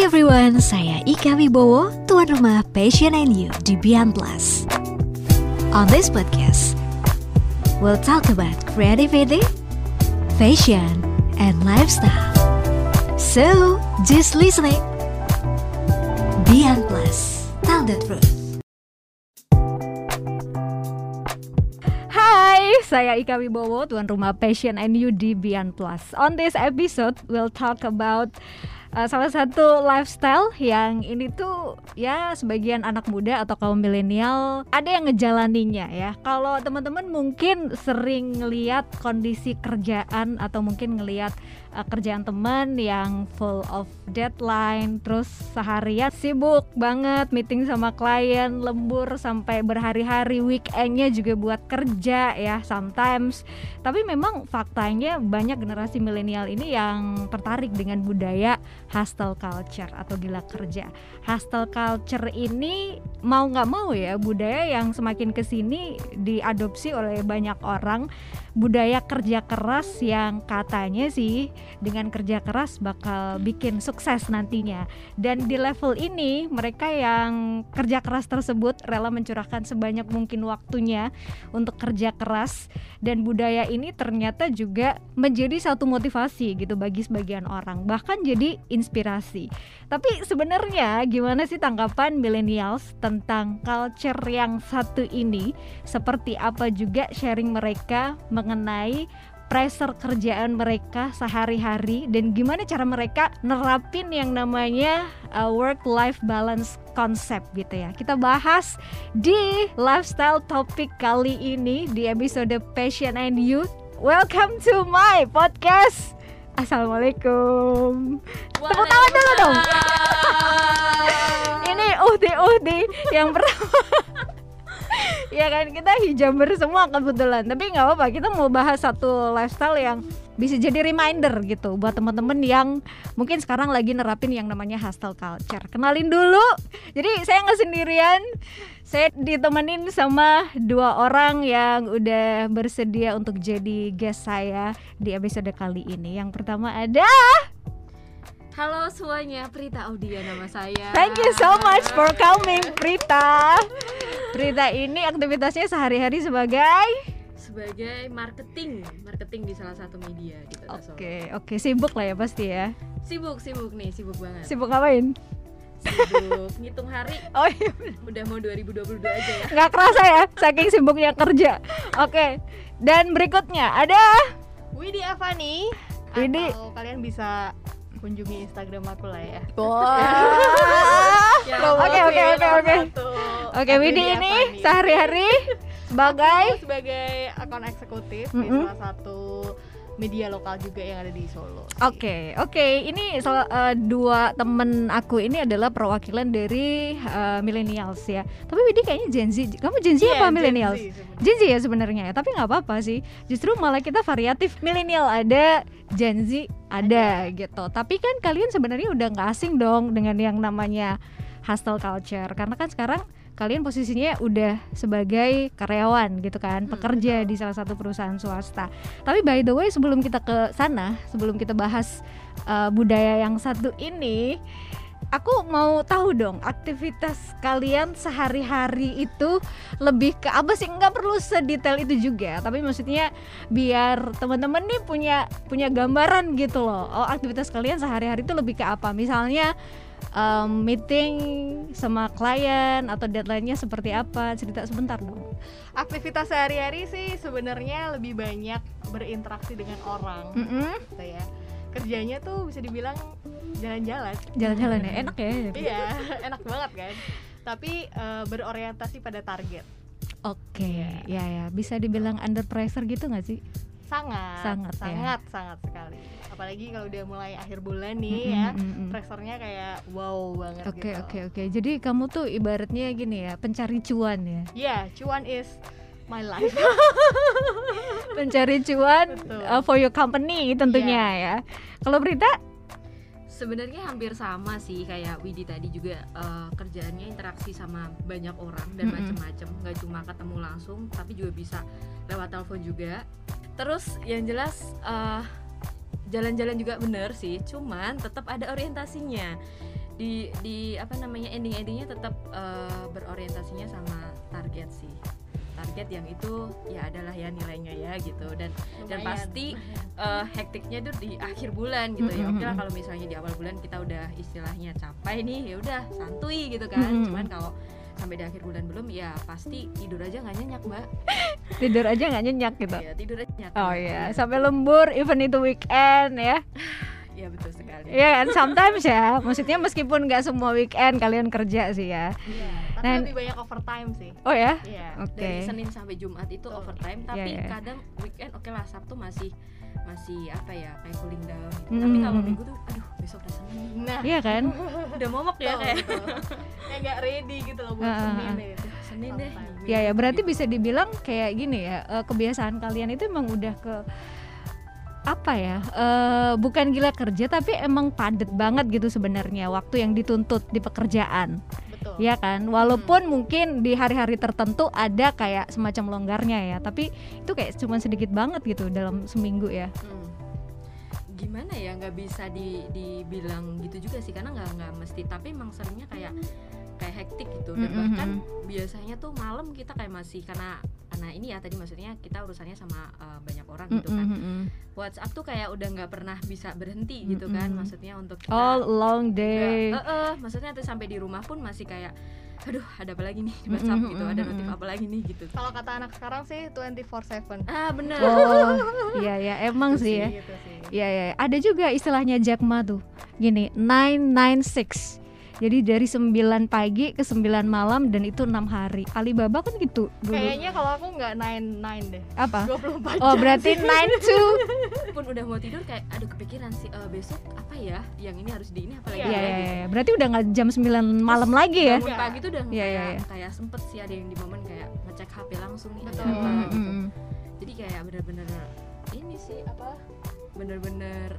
Everyone, saya Ika Wibowo, tuan rumah Passion and You di Beyond Plus. On this podcast, we'll talk about creativity, fashion, and lifestyle. So, just listening. Beyond Plus, tell the truth. Saya Ika Wibowo, tuan rumah Passion and You di Beyond Plus. On this episode, we'll talk about uh, salah satu lifestyle yang ini tuh ya sebagian anak muda atau kaum milenial ada yang ngejalaninya ya. Kalau teman-teman mungkin sering ngeliat kondisi kerjaan atau mungkin ngeliat uh, kerjaan teman yang full of deadline, terus seharian sibuk banget meeting sama klien, lembur sampai berhari-hari, weekendnya juga buat kerja ya sometimes. Tapi memang faktanya banyak generasi milenial ini yang tertarik dengan budaya hustle culture atau gila kerja. Hustle culture ini mau nggak mau ya budaya yang semakin ke sini diadopsi oleh banyak orang budaya kerja keras yang katanya sih dengan kerja keras bakal bikin sukses nantinya. Dan di level ini mereka yang kerja keras tersebut rela mencurahkan sebanyak mungkin waktunya untuk kerja keras. Dan budaya ini ternyata juga menjadi satu motivasi gitu bagi sebagian orang bahkan jadi inspirasi. Tapi sebenarnya gimana sih tanggapan millennials tentang culture yang satu ini? Seperti apa juga sharing mereka mengenai pressure kerjaan mereka sehari-hari dan gimana cara mereka nerapin yang namanya uh, work life balance konsep gitu ya. Kita bahas di lifestyle topik kali ini di episode Passion and Youth. Welcome to my podcast. Assalamualaikum. Tepuk tangan dulu dong. Ini Uhdi Uhdi yang pertama ya kan kita hijamber semua kebetulan. Tapi nggak apa-apa kita mau bahas satu lifestyle yang bisa jadi reminder gitu buat teman-teman yang mungkin sekarang lagi nerapin yang namanya hustle culture. Kenalin dulu. Jadi saya nggak sendirian. Saya ditemenin sama dua orang yang udah bersedia untuk jadi guest saya di episode kali ini. Yang pertama ada Halo semuanya, Prita Audia nama saya. Thank you so much for coming, Prita. Prita ini aktivitasnya sehari-hari sebagai sebagai marketing, marketing di salah satu media di Kota Solo. Oke, oke, sibuk lah ya pasti ya. Sibuk, sibuk nih, sibuk banget. Sibuk ngapain? Sibuk ngitung hari. Oh iya, Udah mau 2022 aja ya. nggak kerasa ya, saking sibuknya kerja. Oke, dan berikutnya ada Widi Avani Widi. atau kalian bisa kunjungi Instagram aku lah ya. Wah. Ya, Oke, oke, oke, oke. Oke, Widi ini sehari-hari sebagai sebagai akun eksekutif di Mm-mm. salah satu media lokal juga yang ada di Solo. Oke, oke. Ini salah eh, dua temen aku ini adalah perwakilan dari eh, millennials ya. Tapi Widi kayaknya Gen Z. Kamu Gen Z Iya, apa Gen millennials? Z sebenarnya. Gen Z ya sebenarnya ya. Tapi nggak apa-apa sih. Justru malah kita variatif. Milenial ada, Gen Z ada, gitu. Tapi kan kalian sebenarnya udah nggak asing dong dengan yang namanya hustle culture. Karena kan sekarang kalian posisinya udah sebagai karyawan gitu kan, pekerja di salah satu perusahaan swasta. Tapi by the way sebelum kita ke sana, sebelum kita bahas uh, budaya yang satu ini, aku mau tahu dong aktivitas kalian sehari-hari itu lebih ke apa sih? Nggak perlu sedetail itu juga, tapi maksudnya biar teman-teman nih punya punya gambaran gitu loh. Oh aktivitas kalian sehari-hari itu lebih ke apa? Misalnya um, meeting sama klien atau deadline-nya seperti apa? Cerita sebentar dong. Aktivitas sehari-hari sih sebenarnya lebih banyak berinteraksi dengan orang Mm-mm. gitu ya. Kerjanya tuh bisa dibilang jalan-jalan. Jalan-jalan ya, enak ya. Iya, enak banget kan. Tapi eh, berorientasi pada target. Oke, ya ya, bisa dibilang under pressure gitu nggak sih? Sangat, Sangat, ya. sangat, sangat sekali. Apalagi kalau udah mulai akhir bulan nih Mm-mm, ya, mm-mm. pressernya kayak wow banget Oke gitu. oke oke. Jadi kamu tuh ibaratnya gini ya, pencari cuan ya. Ya, cuan is my life. Pencari cuan Betul. uh, for your company tentunya ya. Kalau Berita? Sebenarnya hampir sama sih kayak Widi tadi juga eh, kerjaannya interaksi sama banyak orang dan Mm-mm. macem-macem nggak cuma ketemu langsung tapi juga bisa lewat telepon juga. Terus yang jelas eh, jalan-jalan juga bener sih, cuman tetap ada orientasinya. di di apa namanya ending endingnya tetap eh, berorientasinya sama target sih target yang itu ya adalah ya nilainya ya gitu. Dan dan Lumayan. pasti eh, hektiknya tuh di akhir bulan gitu ya. Oke lah kalau misalnya di awal bulan kita udah istilahnya capai nih ya udah santuy gitu kan. Cuman kalau sampai di akhir bulan belum ya pasti tidur aja nggak nyenyak mbak. Tidur aja nggak nyenyak gitu? Ya tidur aja nyenyak oh iya Iya. sampai lembur even itu weekend ya. Iya betul sekali. Iya kan sometimes ya. Maksudnya meskipun nggak semua weekend kalian kerja sih ya. Iya, tapi Nah, lebih banyak overtime sih. Oh ya? Iya oke. dari Senin sampai Jumat itu Betul. overtime tapi Iya, iya. kadang weekend oke lah Sabtu masih masih apa ya kayak cooling down gitu. Mm. tapi kalau minggu tuh aduh besok udah Senin. Nah. Iya kan? Udah momok ya kayak. kayak nggak ready gitu loh buat ah, Senin deh Senin deh. Ya ya berarti Gitu. bisa dibilang kayak gini ya eh, kebiasaan kalian itu emang udah ke apa ya eh, bukan gila kerja tapi emang padet banget gitu sebenarnya waktu yang dituntut di pekerjaan betul ya kan? Walaupun mungkin di hari-hari tertentu ada kayak semacam longgarnya ya tapi itu kayak cuma sedikit banget gitu dalam seminggu ya. Hmm. gimana ya nggak bisa di dibilang gitu juga sih karena nggak nggak mesti. Tapi emang seringnya kayak kayak hektik gitu. Dan Mm, mm, bahkan biasanya tuh malam kita kayak masih karena karena ini ya tadi maksudnya kita urusannya sama uh, banyak orang gitu kan. Mm, mm, mm. WhatsApp tuh kayak udah nggak pernah bisa berhenti gitu Mm, kan. Mm. maksudnya untuk kita all long day. Eh, eh, maksudnya tuh sampai di rumah pun masih kayak aduh ada apa lagi nih di WhatsApp mm, gitu mm, ada notif apa lagi nih? gitu. Kalau kata anak sekarang sih 24/7 ah bener. Oh iya ya emang Gitu sih ya. gitu sih. Iya ya, ada juga istilahnya Jakma tuh. Gini, 996. Jadi dari 9 pagi ke 9 malam dan itu enam hari. Alibaba kan gitu dulu. kayaknya kalau aku nggak 9 deh Apa? 24 Oh, jam berarti sih. 92. pun udah mau tidur kayak aduh kepikiran sih eh, besok apa ya yang ini harus di ini apa lagi Iya, ya, iya, gitu. iya. Berarti udah nggak jam 9 malam lagi ya? bangun pagi tuh udah Iya, kayak iya, iya. kayak sempet sih ada yang di momen kayak ngecek HP langsung nih Betul. apa Mm, gitu mm. jadi kayak bener-bener ini sih apa bener-bener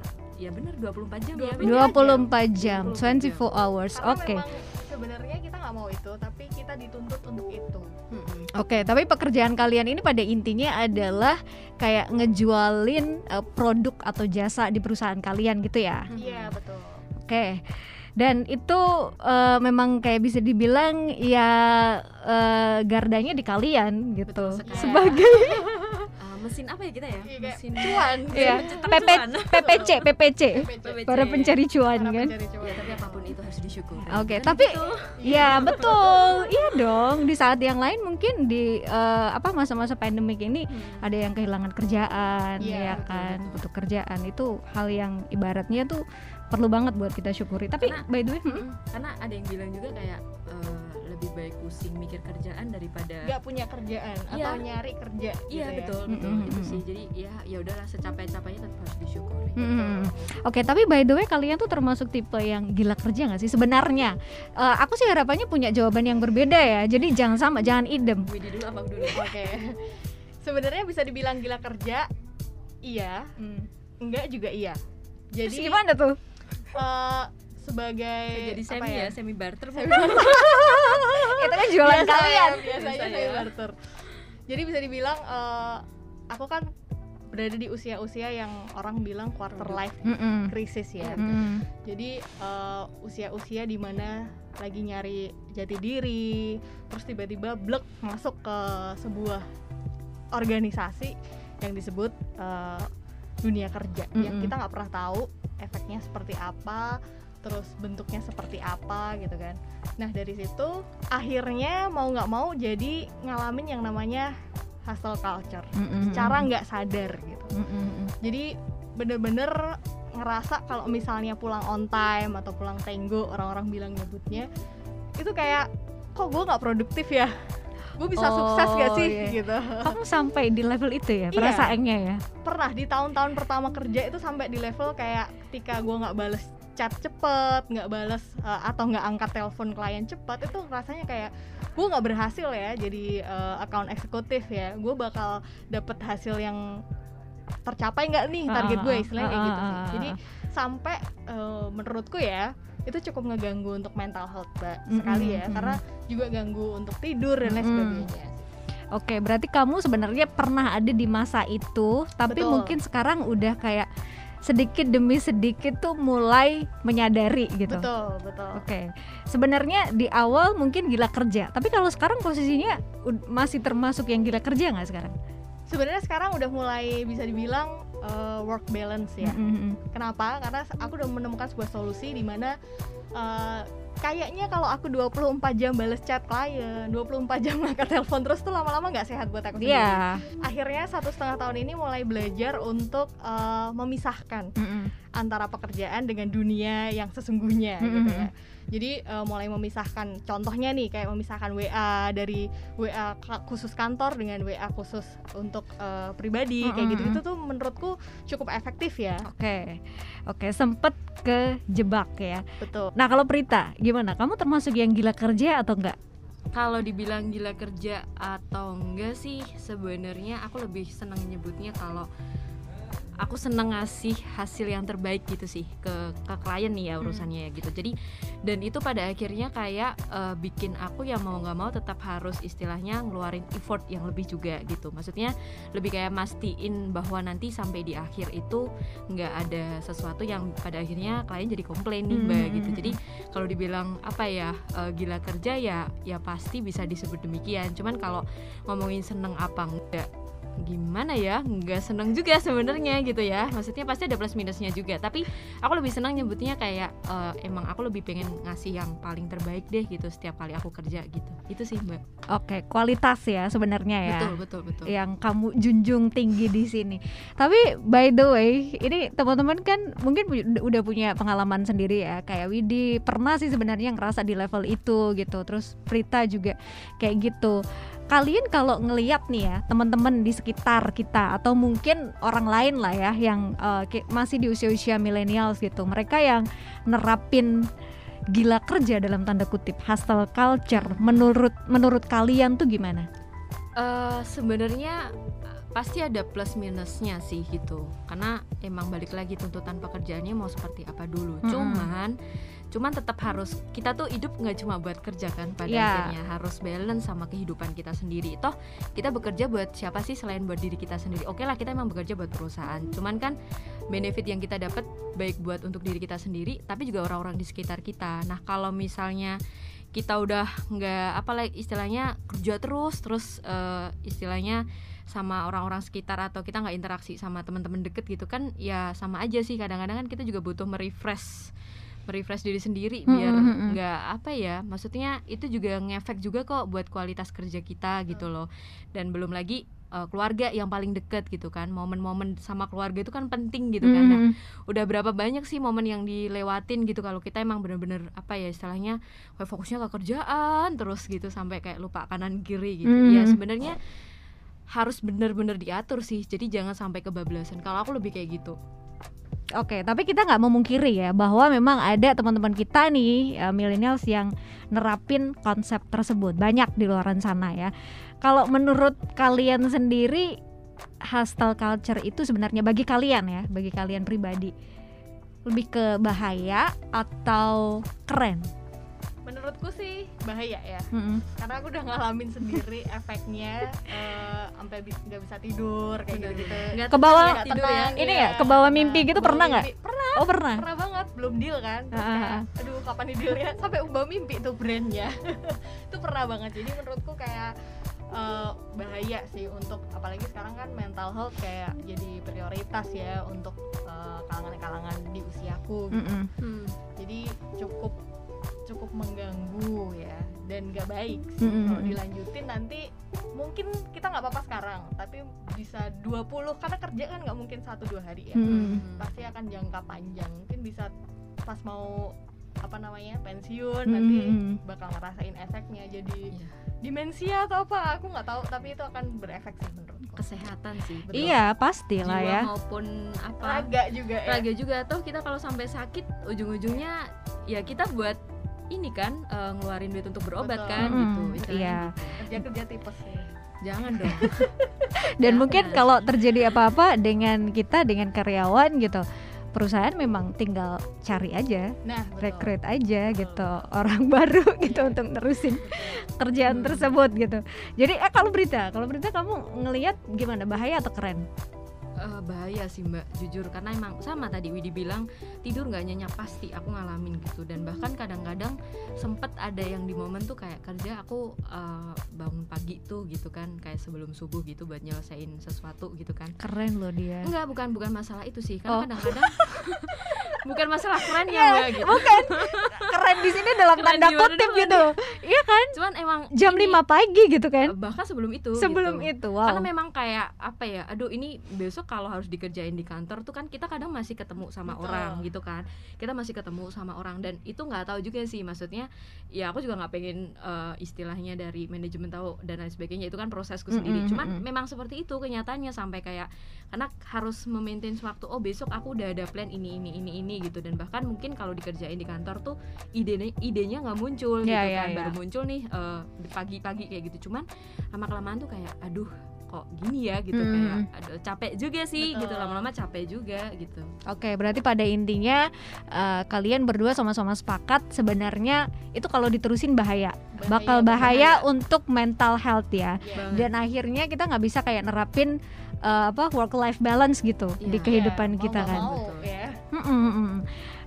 ya bener 24 jam ya 24 jam, 24 24 hours. Oke. memang sebenarnya kita nggak mau itu tapi kita dituntut untuk itu Mm-mm. Oke, tapi pekerjaan kalian ini pada intinya adalah kayak ngejualin eh, produk atau jasa di perusahaan kalian gitu ya. iya betul Oke. Dan itu eh, memang kayak bisa dibilang ya eh, gardanya di kalian gitu. Betul sekali. Sebagai mesin apa ya kita ya Iya, mesin cuan ya, PP, cuan. PPC, PPC, PPC. para pencari cuan kan. pencari cuan. ya tapi apa pun itu harus disyukuri Oke, tapi ya betul, iya dong. Di saat yang lain mungkin di eh, apa masa-masa pandemik ini Hmm. ada yang kehilangan kerjaan, Iya, ya kan, betul. butuh kerjaan itu hal yang ibaratnya tuh perlu banget buat kita syukuri. Tapi Karena- by the way, hmm, karena ada yang bilang juga kayak eh, lebih baik pusing mikir kerjaan daripada nggak punya kerjaan Iya. atau nyari kerja iya gitu ya. betul betul Mm-mm, itu mm-mm. sih jadi ya ya udahlah secapek-capeknya tetap harus disyukuri Hmm. Oke, tapi by the way kalian tuh termasuk tipe yang gila kerja nggak sih sebenarnya? Eh, aku sih harapannya punya jawaban yang berbeda ya. Jadi jangan sama, jangan idem. Widi dulu abang dulu oke sebenarnya bisa dibilang gila kerja iya enggak juga iya Terus jadi gimana tuh? eh, sebagai jadi semi ya? ya semi barter Semi Itu kan jualan Biasa kalian. ya, biasanya Biasa ya. barter jadi bisa dibilang eh, aku kan berada di usia-usia yang orang bilang quarter life Mm-mm. crisis ya Mm. jadi eh, usia-usia di mana lagi nyari jati diri terus tiba-tiba blek masuk ke sebuah organisasi yang disebut eh, dunia kerja yang Mm-mm. kita nggak pernah tahu efeknya seperti apa terus bentuknya seperti apa gitu kan nah dari situ akhirnya mau nggak mau jadi ngalamin yang namanya hustle culture Mm-mm. secara nggak sadar gitu Mm-mm. jadi bener-bener ngerasa kalau misalnya pulang on time atau pulang tenggo orang-orang bilang nyebutnya itu kayak kok gue nggak produktif ya gue bisa Oh, sukses gak sih iya. gitu Kamu sampai di level itu ya Iya. perasaannya ya? pernah di tahun-tahun pertama kerja itu sampai di level kayak ketika gue nggak bales chat cepet nggak bales uh, atau nggak angkat telepon klien cepet itu rasanya kayak gue nggak berhasil ya jadi uh, account eksekutif ya. Gue bakal dapet hasil yang tercapai nggak nih target gue istilahnya kayak gitu sih. jadi sampai uh, menurutku ya itu cukup ngeganggu untuk mental health mbak sekali ya. Mm-mm. karena juga ganggu untuk tidur dan lain sebagainya. Oke, berarti kamu sebenarnya pernah ada di masa itu, tapi Betul. mungkin sekarang udah kayak sedikit demi sedikit tuh mulai menyadari gitu. betul betul Oke, sebenarnya di awal mungkin gila kerja, tapi kalau sekarang posisinya masih termasuk yang gila kerja nggak sekarang? sebenarnya sekarang udah mulai bisa dibilang uh, work balance ya Mm-mm. Kenapa? Karena aku udah menemukan sebuah solusi di mana uh, kayaknya kalau aku 24 jam bales chat klien, 24 jam ngangkat telepon terus tuh lama-lama nggak sehat buat aku sendiri. Iya. Akhirnya satu setengah tahun ini mulai belajar untuk uh, memisahkan Mm-mm. antara pekerjaan dengan dunia yang sesungguhnya Mm-mm. gitu ya. Jadi uh, mulai memisahkan contohnya nih kayak memisahkan WA dari WA khusus kantor dengan WA khusus untuk uh, pribadi kayak Mm-mm. gitu itu tuh menurutku cukup efektif ya. Oke, oke, sempet kejebak ya. Betul. Nah kalau Prita, gimana? Kamu termasuk yang gila kerja atau enggak? Kalau dibilang gila kerja atau enggak sih sebenarnya aku lebih senang nyebutnya kalau aku seneng ngasih hasil yang terbaik gitu sih ke ke klien nih ya urusannya ya gitu. Jadi dan itu pada akhirnya kayak eh, bikin aku ya mau nggak mau tetap harus istilahnya ngeluarin effort yang lebih juga gitu. Maksudnya lebih kayak mastiin bahwa nanti sampai di akhir itu nggak ada sesuatu yang pada akhirnya klien jadi komplain nih mbak Hmm. gitu. Jadi kalau dibilang apa ya eh, gila kerja ya ya pasti bisa disebut demikian cuman kalau ngomongin seneng apa enggak gimana ya nggak seneng juga sebenarnya gitu ya maksudnya pasti ada plus minusnya juga tapi aku lebih senang nyebutnya kayak eh, emang aku lebih pengen ngasih yang paling terbaik deh gitu setiap kali aku kerja gitu itu sih mbak Oke, kualitas ya sebenarnya ya. betul betul betul yang kamu junjung tinggi di sini. Tapi by the way, ini teman-teman kan mungkin udah punya pengalaman sendiri ya. Kayak Widi pernah sih sebenarnya ngerasa di level itu gitu. Terus Prita juga kayak gitu. Kalian kalau ngeliat nih ya teman-teman di sekitar kita atau mungkin orang lain lah ya yang kayak masih di usia-usia millennials gitu. Mereka yang nerapin gila kerja dalam tanda kutip hustle culture menurut menurut kalian tuh gimana? Eh, sebenarnya pasti ada plus minusnya sih gitu karena emang balik lagi tuntutan pekerjaannya mau seperti apa dulu Mm-mm. cuman cuman tetap harus kita tuh hidup nggak cuma buat kerja kan pada Iya. akhirnya. Harus balance sama kehidupan kita sendiri. Toh kita bekerja buat siapa sih selain buat diri kita sendiri? Oke lah kita emang bekerja buat perusahaan. Cuman kan benefit yang kita dapat baik buat untuk diri kita sendiri tapi juga orang-orang di sekitar kita. Nah kalau misalnya kita udah nggak apa lah istilahnya kerja terus terus eh, istilahnya sama orang-orang sekitar atau kita nggak interaksi sama teman-teman deket gitu kan ya sama aja sih. Kadang-kadang kan kita juga butuh merefresh merefresh diri sendiri biar Mm, mm, mm. nggak apa ya maksudnya itu juga ngefek juga kok buat kualitas kerja kita gitu loh dan belum lagi eh, keluarga yang paling deket gitu kan momen-momen sama keluarga itu kan penting gitu kan Nah, Mm. udah berapa banyak sih momen yang dilewatin gitu kalau kita emang bener-bener apa ya istilahnya fokusnya ke kerjaan terus gitu sampai kayak lupa kanan kiri gitu Hmm. ya sebenarnya harus bener-bener diatur sih jadi jangan sampai kebablasan kalau aku lebih kayak gitu Oke, tapi kita nggak memungkiri ya bahwa memang ada teman-teman kita nih uh, millennials yang nerapin konsep tersebut banyak di luaran sana ya. Kalau menurut kalian sendiri hustle culture itu sebenarnya bagi kalian ya, bagi kalian pribadi lebih ke bahaya atau keren? Menurutku sih bahaya ya, Mm-mm. karena aku udah ngalamin sendiri efeknya eh, sampai nggak bisa tidur kayak gitu. Nggak Ke bawah- tenang tidur ya tenang, Ini iya, ya, ke bawah mimpi gitu pernah nggak? Pernah, Oh pernah. pernah banget. Belum deal kan? Terus Ah, kayak, aduh kapan nih dealnya? Sampai ubah mimpi tuh brandnya. itu pernah banget. Jadi menurutku kayak eh, bahaya sih untuk apalagi sekarang kan mental health kayak jadi prioritas ya untuk eh, kalangan-kalangan di usiaku. gitu. Mm-mm. Hmm. Jadi cukup cukup mengganggu ya dan nggak baik sih Mm-mm. kalau dilanjutin nanti mungkin kita nggak apa-apa sekarang tapi bisa 20 karena kerja kan nggak mungkin satu dua hari ya Mm-mm. pasti akan jangka panjang mungkin bisa pas mau apa namanya pensiun Mm-mm. nanti bakal ngerasain efeknya jadi Iya. demensia atau apa aku nggak tahu tapi itu akan berefek sih menurutku kesehatan sih betul. Iya pasti lah ya. maupun apa raga juga ya raga juga atau kita kalau sampai sakit ujung-ujungnya ya kita buat ini kan eh, ngeluarin duit untuk berobat Betul. kan Mm-mm, gitu istilahnya iya. kerja kerja tipes ya jangan dong Dan Ya, mungkin kalau terjadi apa-apa dengan kita dengan karyawan gitu, perusahaan memang tinggal cari aja, nah betul. rekrut aja Betul. gitu orang baru gitu untuk nerusin kerjaan Hmm. tersebut gitu. Jadi eh kalau berita, kalau berita kamu ngelihat gimana bahaya atau keren? Eh, bahaya sih mbak jujur karena emang sama tadi Widi bilang tidur nggak nyenyak pasti aku ngalamin gitu dan bahkan kadang-kadang sempet ada yang di momen tuh kayak kerja aku eh, bangun pagi tuh gitu kan kayak sebelum subuh gitu buat nyelesain sesuatu gitu kan Keren loh dia. enggak bukan bukan masalah itu sih karena Oh. bukan masalah kerennya Iya, mbak gitu Bukan. Keren di sini dalam Keren tanda kutip gitu. Iya kan? cuman emang Jam ini, 5 pagi gitu kan? eh, bahkan sebelum itu Sebelum gitu. itu. Wow. karena memang kayak apa ya aduh ini besok kalau harus dikerjain di kantor tuh kan kita kadang masih ketemu sama Betul. orang gitu kan kita masih ketemu sama orang dan itu nggak tahu juga sih maksudnya ya aku juga nggak pengen eh, istilahnya dari manajemen tahu dan lain sebagainya itu kan prosesku sendiri mm, cuman mm, mm. memang seperti itu kenyataannya sampai kayak karena harus memaintain waktu oh besok aku udah ada plan ini ini ini ini gitu dan bahkan mungkin kalau dikerjain di kantor tuh idenya idenya nggak muncul Iya, gitu iya, kan iya. baru muncul nih eh, pagi-pagi kayak gitu cuman lama kelamaan tuh kayak aduh kok gini ya gitu Mm. kayak aduh capek juga sih Betul. gitu lama-lama capek juga gitu Oke, berarti pada intinya eh, kalian berdua sama-sama sepakat sebenarnya itu kalau diterusin bahaya, bakal bahaya, untuk mental health ya. Banget. Dan akhirnya kita nggak bisa kayak nerapin eh, apa work life balance gitu Iya. di kehidupan Iya, mau kita nggak kan. mau, Betul. ya Mm-mm, mm-mm.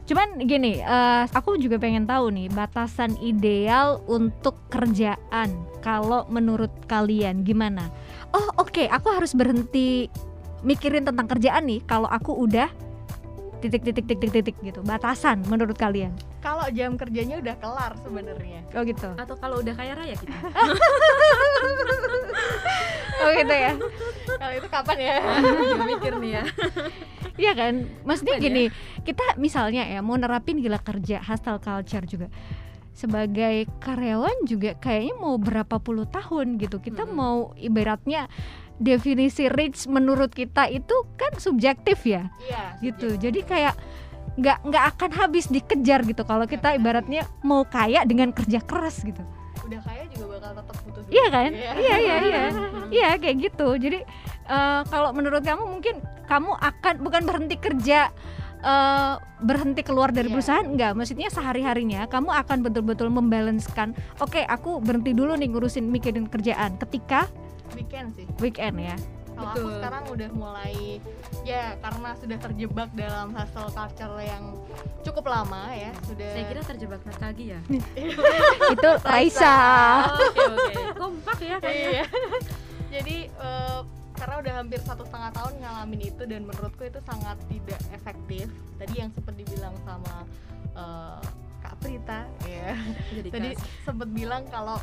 Cuman gini, eh, aku juga pengen tahu nih batasan ideal untuk kerjaan. Kalau menurut kalian gimana? Oh oke, aku harus berhenti mikirin tentang kerjaan nih. Kalau aku udah titik titik titik titik gitu. Batasan menurut kalian? kalau jam kerjanya udah kelar sebenarnya Oh gitu. atau kalau udah kaya raya kita Oh gitu ya. kalau itu kapan ya mikir nih ya Iya kan? Maksudnya Kapan ya? gini, kita misalnya ya mau nerapin gila kerja hustle culture juga sebagai karyawan juga kayaknya mau berapa puluh tahun gitu. Kita Mm-mm. mau ibaratnya definisi rich menurut kita itu kan subjektif ya, iya gitu. Jadi kayak nggak nggak akan habis dikejar gitu kalau kita ibaratnya mau kaya dengan kerja keras gitu. udah kaya juga bakal tetap butuh duit. Iya kan? Iya. Iya iya iya. Iya kayak gitu. Jadi eh, kalau menurut kamu mungkin kamu akan bukan berhenti kerja eh, berhenti keluar dari Iya. perusahaan enggak. Maksudnya sehari-harinya kamu akan betul-betul membalanskan. Oke, aku berhenti dulu nih ngurusin mikirin kerjaan ketika weekend sih. Weekend ya. kalau aku sekarang udah mulai ya karena sudah terjebak dalam hustle culture yang cukup lama ya sudah saya kira terjebak nostalgia. Itu Raisa. oke oke. Kompak ya kayaknya Iya. jadi eh, karena udah hampir satu setengah tahun ngalamin itu dan menurutku itu sangat tidak efektif. Tadi yang sempat dibilang sama eh, Kak Prita ya. Jadi tadi sempat bilang kalau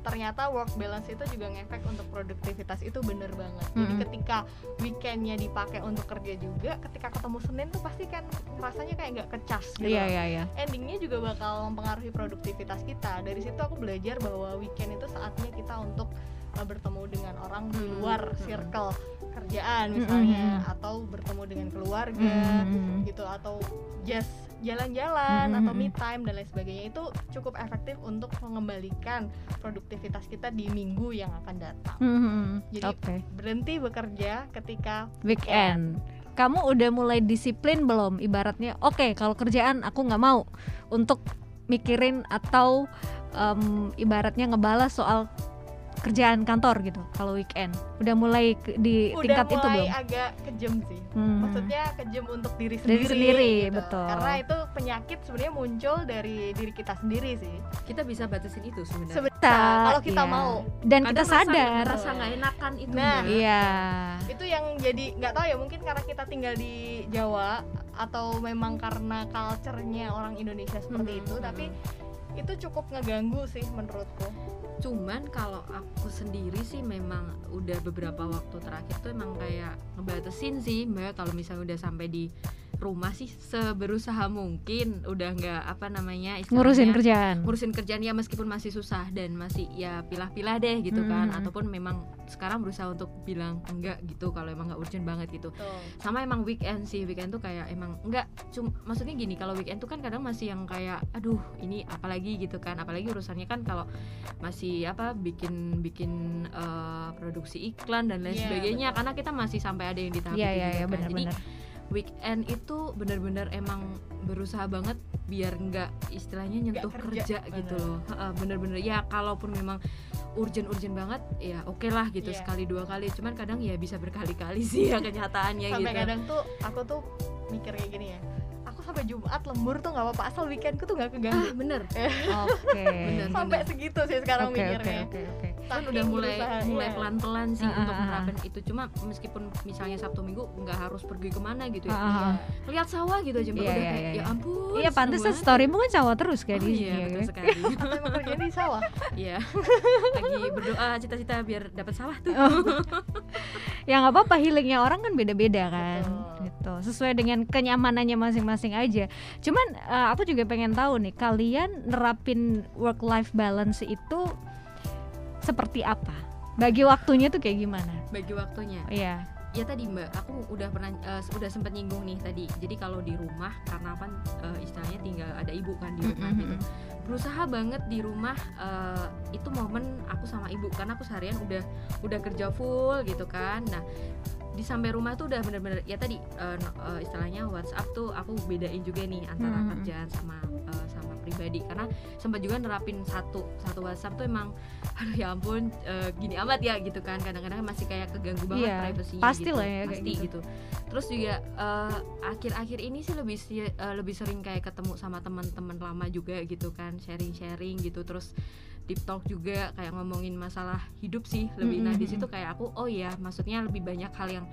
ternyata work balance itu juga ngefek untuk produktivitas itu bener banget jadi Mm-mm. ketika weekendnya dipakai untuk kerja juga ketika ketemu Senin tuh pasti kan rasanya kayak nggak kecas gitu Iya iya iya. endingnya juga bakal mempengaruhi produktivitas kita dari situ aku belajar bahwa weekend itu saatnya kita untuk uh, bertemu dengan orang di Hmm, luar hmm. circle kerjaan misalnya Hmm. atau bertemu dengan keluarga Hmm. gitu atau just jalan-jalan Hmm, atau hmm, me time dan lain sebagainya itu cukup efektif untuk mengembalikan produktivitas kita di minggu yang akan datang Hmm. Jadi- Oke. berhenti bekerja ketika weekend. Kamu udah mulai disiplin belum? Ibaratnya, oke kalau kerjaan aku nggak mau untuk mikirin atau em, ibaratnya ngebalas soal kerjaan kantor gitu. Kalau weekend, udah mulai ke- di udah tingkat itu mulai belum? agak kejem sih Hmm. maksudnya kejem untuk diri Diri sendiri, sendiri, gitu. betul. karena itu penyakit sebenarnya muncul dari diri kita sendiri sih kita bisa batasin itu sebenarnya sebenarnya kalau kita iya. mau dan Kadang kita rasa- sadar. rasa nggak enakan itu Nah. Iya. itu yang jadi nggak tahu ya mungkin karena kita tinggal di Jawa atau memang karena culture-nya orang Indonesia seperti Mhm, itu tapi itu cukup ngeganggu sih menurutku cuman kalau aku sendiri sih memang udah beberapa waktu terakhir tuh emang kayak ngebatasin sih mbak. Kalau misalnya udah sampai di rumah sih seberusaha mungkin udah nggak apa namanya Ngurusin kerjaan. ngurusin kerjaan ya meskipun masih susah dan masih ya pilah-pilah deh gitu kan Hmm. ataupun memang sekarang berusaha untuk bilang enggak gitu kalau emang nggak urgent banget gitu Tuh. sama emang weekend sih weekend tuh kayak emang enggak cum maksudnya gini kalau weekend tuh kan kadang masih yang kayak aduh ini apalagi gitu kan apalagi urusannya kan kalau masih apa bikin bikin eh, produksi iklan dan lain Iya, sebagainya betul. karena kita masih sampai ada yang di tahap Iya itu iya juga iya kan. jadi benar-benar. Weekend itu benar-benar emang berusaha banget biar nggak istilahnya nyentuh Nggak kerja, kerja, gitu loh bener-bener ya kalaupun memang urgent-urgent banget ya oke lah gitu Iya. sekali dua kali cuman kadang ya bisa berkali-kali sih ya kenyataannya sampai gitu kadang tuh aku tuh mikir kayak gini ya aku sampai Jumat lembur tuh nggak apa-apa asal weekendku tuh nggak ah keganggu bener Oke. Bener. sampai segitu sih sekarang oke, mikirnya oke, oke. Kan udah mulai berusaha, mulai iya. pelan-pelan sih Ah, untuk ah, ah. itu cuma meskipun misalnya Sabtu Minggu nggak harus pergi ke mana gitu ya ah, ah. lihat sawah gitu aja. Iya, udah iya, kayak iya. ya ampun Iya pantesan storymu kan cowok terus kayak banget. di oh, iya betul sekali emang kerjanya di sawah Iya lagi berdoa cita-cita biar dapat sawah tuh ya nggak apa-apa healingnya orang kan beda-beda kan Betul. gitu sesuai dengan kenyamanannya masing-masing aja cuman eh, aku juga pengen tahu nih kalian nerapin work life balance itu seperti apa? Bagi waktunya tuh kayak gimana? Bagi waktunya? Iya. Ya tadi mbak aku udah pernah eh, udah sempat nyinggung nih tadi. Jadi kalau di rumah karena kan eh, istilahnya tinggal ada ibu kan di rumah gitu. Berusaha banget di rumah eh, itu momen aku sama ibu. Karena aku seharian udah udah kerja full gitu kan. Nah di sampai rumah tuh udah bener-bener ya tadi no- eh, istilahnya WhatsApp tuh aku bedain juga nih antara Mhm. kerjaan sama pribadi. Karena sempat juga nerapin satu satu WhatsApp tuh emang aduh ya ampun eh, gini amat ya gitu kan. Kadang-kadang masih kayak keganggu banget Iya, privasinya pasti gitu. lah ya pasti gitu. gitu. Terus juga eh, akhir-akhir ini sih lebih eh, lebih sering kayak ketemu sama teman-teman lama juga gitu kan. Sharing-sharing gitu. Terus deep talk juga kayak ngomongin masalah hidup sih lebih. Nah di situ kayak aku oh ya maksudnya lebih banyak hal yang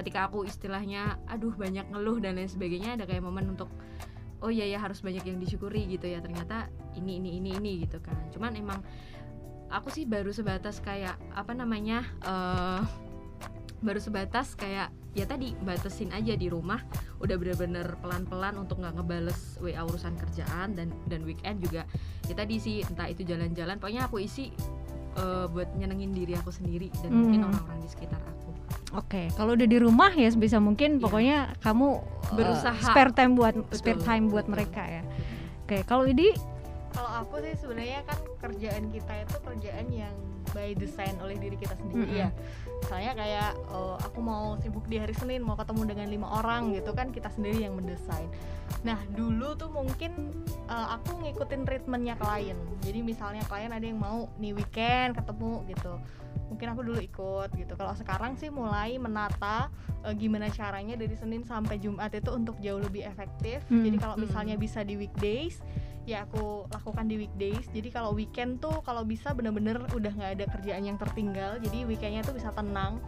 ketika aku istilahnya aduh banyak ngeluh dan lain sebagainya ada kayak momen untuk oh iya ya harus banyak yang disyukuri gitu ya ternyata ini ini ini ini gitu kan. Cuman emang aku sih baru sebatas kayak apa namanya eh baru sebatas kayak ya tadi batasin aja di rumah. Udah bener-bener pelan-pelan untuk nggak ngebales WA urusan kerjaan dan dan weekend juga. Ya tadi sih entah itu jalan-jalan pokoknya aku isi eh, buat nyenengin diri aku sendiri dan mungkin Hmm. orang-orang di sekitar aku Oke, kalau udah di rumah ya sebisa mungkin Iya. pokoknya kamu uh, Berusaha. spare time buat Betul, spare time buat betul. mereka ya. Oke, kalau ini kalau aku sih sebenarnya kan kerjaan kita itu kerjaan yang by design oleh diri kita sendiri Mm-mm. ya misalnya kayak eh, aku mau sibuk di hari Senin mau ketemu dengan lima orang gitu kan kita sendiri yang mendesain nah dulu tuh mungkin eh, aku ngikutin treatmentnya klien jadi misalnya klien ada yang mau nih weekend ketemu gitu mungkin aku dulu ikut gitu. Kalau sekarang sih mulai menata eh, gimana caranya dari Senin sampai Jumat itu untuk jauh lebih efektif. Hmm. jadi kalau Hmm. misalnya bisa di weekdays ya aku lakukan di weekdays. Jadi kalau weekend tuh kalau bisa bener-bener udah nggak ada kerjaan yang tertinggal jadi weekendnya tuh bisa tenang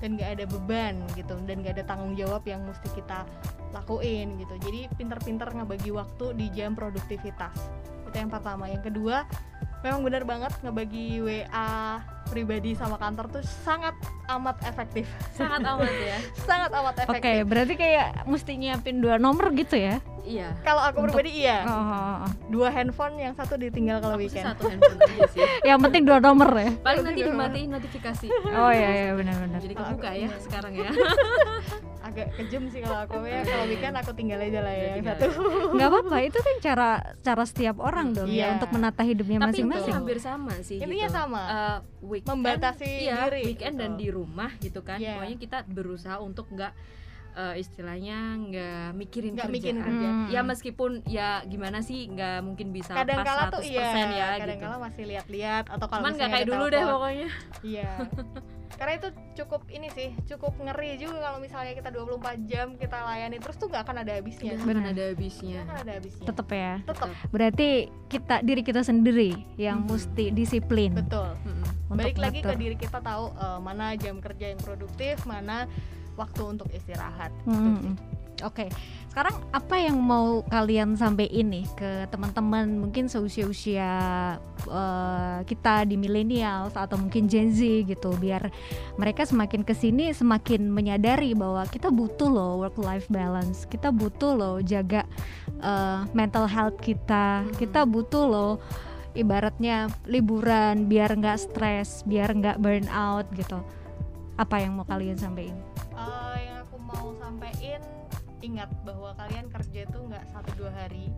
dan nggak ada beban gitu dan nggak ada tanggung jawab yang mesti kita lakuin gitu. Jadi pinter-pinter ngebagi waktu di jam produktivitas. Itu yang pertama. Yang kedua memang benar banget ngebagi WA pribadi sama kantor tuh sangat amat efektif sangat amat ya sangat amat Oke, efektif berarti kayak mesti nyiapin dua nomor gitu ya? iya kalau aku Untuk- pribadi iya Oh, oh, oh. dua handphone yang satu ditinggal kalau weekend satu handphone aja sih Yang penting dua nomor ya. paling nanti dimatiin notifikasi Oh iya iya benar-benar. jadi kebuka ya iya. sekarang ya agak kejem sih kalau aku ya kalau weekend aku tinggal aja lah ya yang Tinggal. satu Nggak apa-apa, itu kan cara cara setiap orang dong ya Iya. untuk menata hidupnya tapi itu masing-masing. hampir sama sih Intinya gitu. sama. Eh, weekend Membatasi iya, diri, weekend gitu. dan di rumah gitu kan Iya. pokoknya kita berusaha untuk nggak eh, istilahnya nggak mikirin Nggak kerjaan. mikirin kerja. Hmm. ya meskipun ya gimana sih nggak mungkin bisa kadang kala lepas tuh 100% iya ya kadang gitu. kala masih lihat-lihat atau kalau cuman nggak kayak dulu deh pokoknya. Iya. Karena itu cukup ini sih cukup ngeri juga kalau misalnya kita 24 jam kita layani terus tuh nggak akan ada habisnya. Nggak akan ada habisnya. Nggak akan ada habisnya. Tetep ya. tetap Berarti kita diri kita sendiri yang Mhm. mesti disiplin. Betul. Untuk balik lagi ke diri kita tahu eh, mana jam kerja yang produktif mana waktu untuk istirahat Hmm. Oke, sekarang apa yang mau kalian sampaikan nih ke teman-teman mungkin seusia-usia eh, kita di millennials atau mungkin Gen Z gitu, biar mereka semakin ke sini semakin menyadari bahwa kita butuh loh work life balance, kita butuh loh jaga eh, mental health kita, kita butuh loh ibaratnya liburan biar nggak stres, biar nggak burn out gitu. Apa yang mau kalian sampaikan? Eh, yang aku mau sampaikan ingat bahwa kalian kerja itu nggak satu dua hari.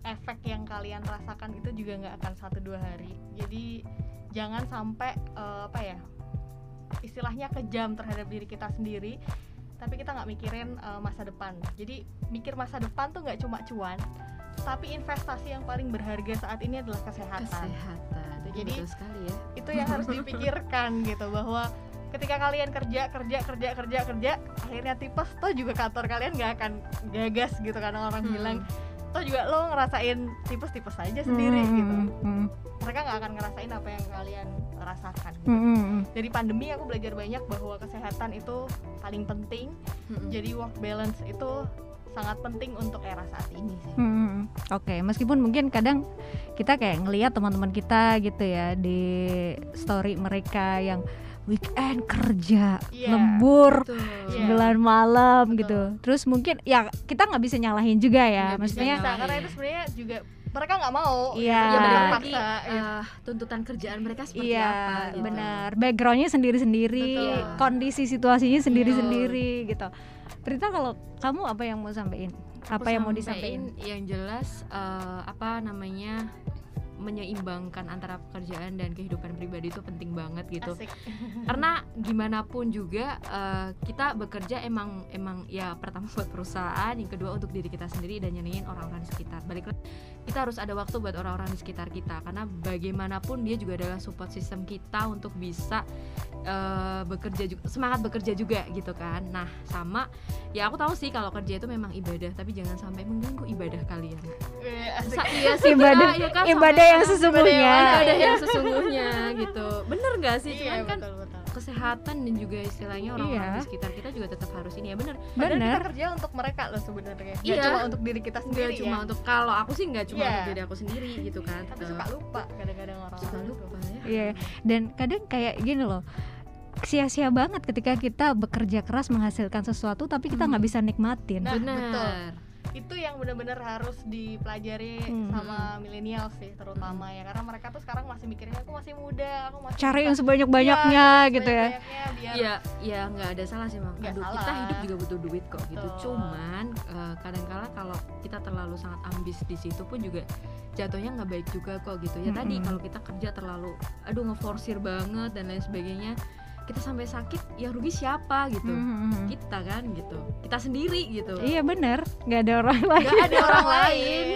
Efek yang kalian rasakan itu juga nggak akan satu dua hari. Jadi jangan sampai eh, apa ya istilahnya kejam terhadap diri kita sendiri tapi kita nggak mikirin uh, masa depan. Jadi mikir masa depan tuh nggak cuma cuan tapi investasi yang paling berharga saat ini adalah kesehatan. Kesehatan. Jadi- Betul sekali ya. itu yang harus dipikirkan gitu bahwa ketika kalian kerja kerja kerja kerja kerja akhirnya tipes toh juga kantor kalian nggak akan gagas gitu karena orang Hmm. bilang toh juga lo ngerasain tipes tipes aja sendiri Hmm, gitu hmm, hmm, mereka nggak akan ngerasain apa yang kalian rasakan gitu. hmm, hmm, hmm. dari pandemi aku belajar banyak bahwa kesehatan itu paling penting Mm-mm. jadi work balance itu sangat penting untuk era saat ini sih Hmm, Oke, meskipun mungkin kadang kita kayak ngelihat teman-teman kita gitu ya di story mereka yang weekend kerja, Iya. lembur. Iya. 9 malam Betul. gitu. Terus mungkin ya kita nggak bisa nyalahin juga ya, bisa maksudnya bisa karena itu sebenarnya juga mereka nggak mau Iya. ya paksa, gitu. eh, tuntutan kerjaan mereka seperti iya apa gitu. benar. Backgroundnya sendiri-sendiri, Betul. kondisi situasinya sendiri-sendiri gitu. Prita kalau kamu apa yang mau sampaikan? Apa Aku yang mau disampaikan? yang jelas eh, apa namanya menyeimbangkan antara pekerjaan dan kehidupan pribadi itu penting banget gitu. Asik. Karena gimana pun juga eh, kita bekerja emang emang ya pertama buat perusahaan yang kedua untuk diri kita sendiri dan nyenengin orang-orang di sekitar. Balik lagi kita harus ada waktu buat orang-orang di sekitar kita karena bagaimanapun dia juga adalah support system kita untuk bisa eh, bekerja juga semangat bekerja juga gitu kan. Nah sama ya aku tahu sih kalau kerja itu memang ibadah tapi jangan sampai mengganggu ibadah kalian. Eh, asik. Sa- iya sih Ibadah- ya kan, ibadah yang kadang sesungguhnya. ibadah yang sesungguhnya gitu bener gak sih iya cuman kan betul betul kesehatan dan juga istilahnya orang-orang Iya. di sekitar kita juga tetap harus ini ya bener Padahal Benar. kita kerja untuk mereka loh sebenarnya Iya. cuma untuk diri kita sendiri cuma ya untuk kalau aku sih nggak cuma Iya. untuk diri aku sendiri gitu kan tapi Eh, suka lupa kadang-kadang orang suka lupa ya Iya, dan kadang kayak gini loh sia-sia banget ketika kita bekerja keras menghasilkan sesuatu tapi kita nggak Hmm. bisa nikmatin. Nah, benar betul. Itu yang benar-benar harus dipelajari Hmm. sama milenial sih terutama ya karena mereka tuh sekarang masih mikirnya aku masih muda aku masih Cari yang sebanyak-banyaknya Iya, gitu ya. biar ya ya nggak ada salah sih Nggak Aduh, salah. kita hidup juga butuh duit kok gitu Betul. cuman eh, kadang-kala kalau kita terlalu sangat ambis di situ pun juga jatuhnya nggak baik juga kok gitu ya tadi Mm-mm. kalau kita kerja terlalu aduh ngeforsir banget dan lain sebagainya kita sampai sakit ya rugi siapa gitu Mhm. kita kan gitu kita sendiri gitu Iya benar, nggak ada orang lain. nggak ada orang lain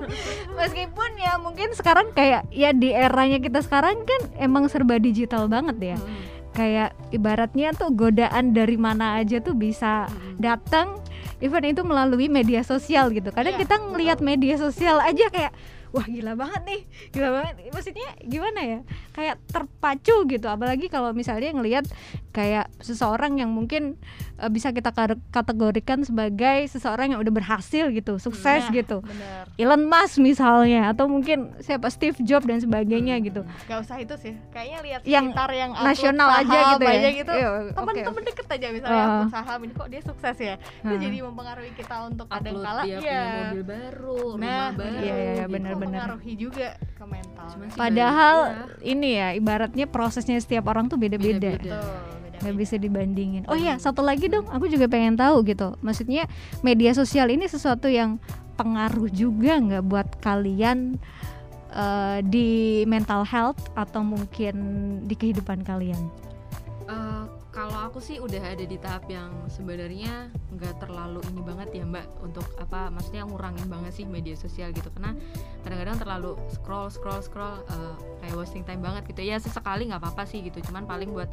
Meskipun ya mungkin sekarang kayak ya di eranya kita sekarang kan emang serba digital banget ya. Mm, Kayak ibaratnya tuh godaan dari mana aja tuh bisa mm. datang event itu melalui media sosial gitu. Kadang Iya, kita ngelihat media sosial aja kayak wah gila banget nih, gila banget. Maksudnya gimana ya? Kayak terpacu gitu. Apalagi kalau misalnya ngelihat kayak seseorang yang mungkin eh, bisa kita kategorikan sebagai seseorang yang udah berhasil gitu, sukses Nah, gitu. bener Elon Musk misalnya atau mungkin siapa Steve Jobs dan sebagainya gitu. Gak usah itu sih kayaknya lihat Yang sekitar yang Nasional aja saham gitu ya. aja gitu Iya, oke. temen-temen deket aja misalnya Uh. upload saham ini kok dia sukses ya itu Heeh. jadi mempengaruhi kita untuk kadang upload kala iya punya mobil baru nah rumah baru Iya, iya, benar. itu mempengaruhi juga ke mental Cuman Padahal baik, ini ya ibaratnya prosesnya setiap orang tuh beda-beda. Beda-beda. Nggak bisa dibandingin. Oh iya, satu lagi dong, aku juga pengen tahu gitu. Maksudnya media sosial ini sesuatu yang pengaruh juga nggak buat kalian eh, di mental health atau mungkin di kehidupan kalian? Eh, kalau aku sih udah ada di tahap yang sebenarnya nggak terlalu ini banget ya mbak untuk apa maksudnya ngurangin banget sih media sosial gitu karena kadang-kadang terlalu scroll scroll scroll eh, kayak wasting time banget gitu ya sesekali nggak apa-apa sih gitu cuman paling buat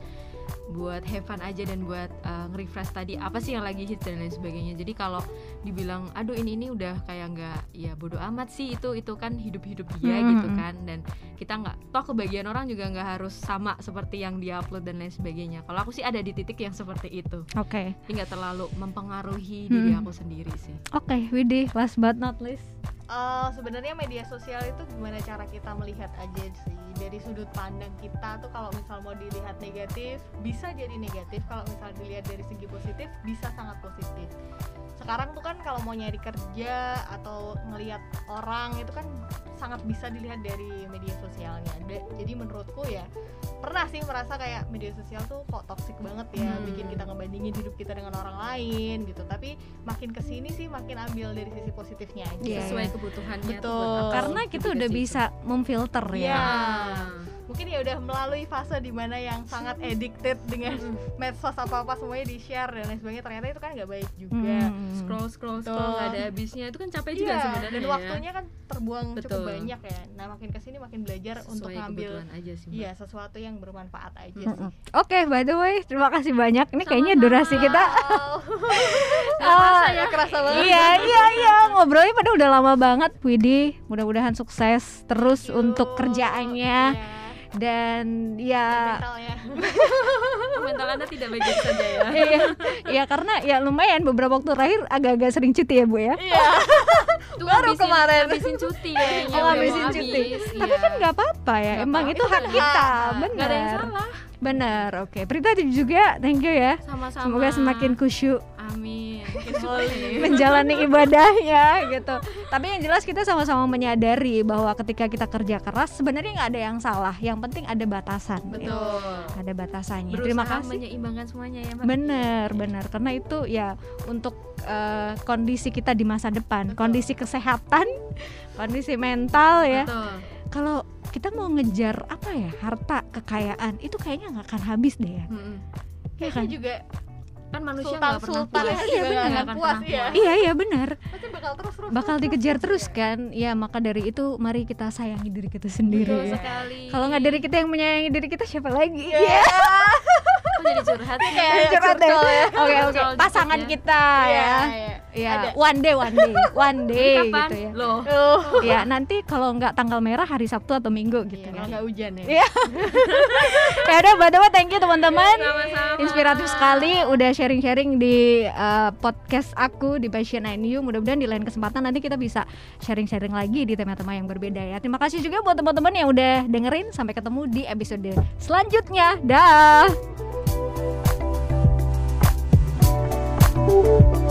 buat have fun aja dan buat eh, nge-refresh tadi apa sih yang lagi hits dan lain sebagainya. Jadi kalau dibilang aduh ini ini udah kayak nggak ya bodoh amat sih itu itu kan hidup-hidup dia Hmm, gitu kan. Dan kita nggak toh kebagian orang juga nggak harus sama seperti yang dia upload dan lain sebagainya. Kalau aku sih ada di titik yang seperti itu. Oke, tapi nggak terlalu mempengaruhi diri Hmm. aku sendiri sih. Oke, Widih, last but not least. Eh, sebenarnya media sosial itu gimana cara kita melihat aja sih. Dari sudut pandang kita tuh kalau misal mau dilihat negatif bisa jadi negatif. Kalau misal dilihat dari segi positif bisa sangat positif. Sekarang tuh kan kalau mau nyari kerja atau ngelihat orang itu kan sangat bisa dilihat dari media sosialnya jadi menurutku ya pernah sih merasa kayak media sosial tuh kok toxic banget ya Hmm. bikin kita ngebandingin hidup kita dengan orang lain gitu tapi makin ke sini sih makin ambil dari sisi positifnya aja Iya, sesuai iya. kebutuhannya tuh Betul. Karena kita udah bisa memfilter Iya. ya. Ah. Mungkin ya udah melalui fase di mana yang sangat addicted dengan medsos apa apa semuanya di share dan lain sebagainya ternyata itu kan nggak baik juga. Hmm. scroll scroll Betul. scroll nggak ada habisnya. Itu kan capek juga Iya, sebenarnya dan ya. waktunya kan terbuang cukup Betul. banyak ya. Nah makin ke sini makin belajar Sesuai untuk ngambil aja sih iya sesuatu yang bermanfaat aja sih. Oke, by the way, terima kasih banyak. Ini kayaknya durasi kita. Ya kerasa banget. Iya iya iya. Ngobrolnya pada udah lama banget Widi. Mudah-mudahan sukses terus untuk kerjaannya. Iya. Dan ya mentalnya. Mental anda tidak baik saja ya. Iya ya karena ya lumayan beberapa waktu terakhir agak-agak sering cuti ya bu ya? Iya. Tuh Baru ngabisin- kemarin. ngabisin cuti kayaknya Oh, udah ngabisin mau cuti. habis, tapi iya. kan nggak apa-apa ya Nggak emang apa-apa. itu hak Itu kita. Hak. benar. Nggak ada yang salah. Benar oke. Prita juga thank you ya. Sama-sama. Semoga semakin kusyuk amin menjalani ibadahnya gitu. Tapi yang jelas kita sama-sama menyadari bahwa ketika kita kerja keras sebenarnya nggak ada yang salah. Yang penting ada batasan. gitu. betul Ada batasannya. Berusaha Terima kasih. menyeimbangkan semuanya ya mbak Bener, bener. Karena itu ya untuk eh, kondisi kita di masa depan, Betul. kondisi kesehatan, kondisi mental ya. betul Kalau kita mau ngejar apa ya harta kekayaan itu kayaknya nggak akan habis deh ya. Iya kayaknya kan? juga kan manusia nggak pernah sultan puas. Iya, nggak benar. puas ya puas. Iya iya benar. pasti bakal terus terus bakal terus, dikejar terus, terus kan ya maka dari itu mari kita sayangi diri kita sendiri betul ya. sekali kalau nggak dari kita yang menyayangi diri kita siapa lagi Iya. Kok jadi curhat sih Kayak Curhat deh. curcol ya. oke oke Curcol dikit pasangan ya. kita Iya, ya iya. ya Ada. one day one day one day kapan gitu ya loh Tuh. ya nanti kalau nggak tanggal merah hari Sabtu atau Minggu gitu Iya, ya kalau nggak hujan ya Iya. ya udah by the way thank you teman-teman inspiratif sekali udah sharing-sharing di uh, podcast aku di Passion and You mudah-mudahan di lain kesempatan nanti kita bisa sharing-sharing lagi di tema-tema yang berbeda ya terima kasih juga buat teman-teman yang udah dengerin sampai ketemu di episode selanjutnya dah thank you.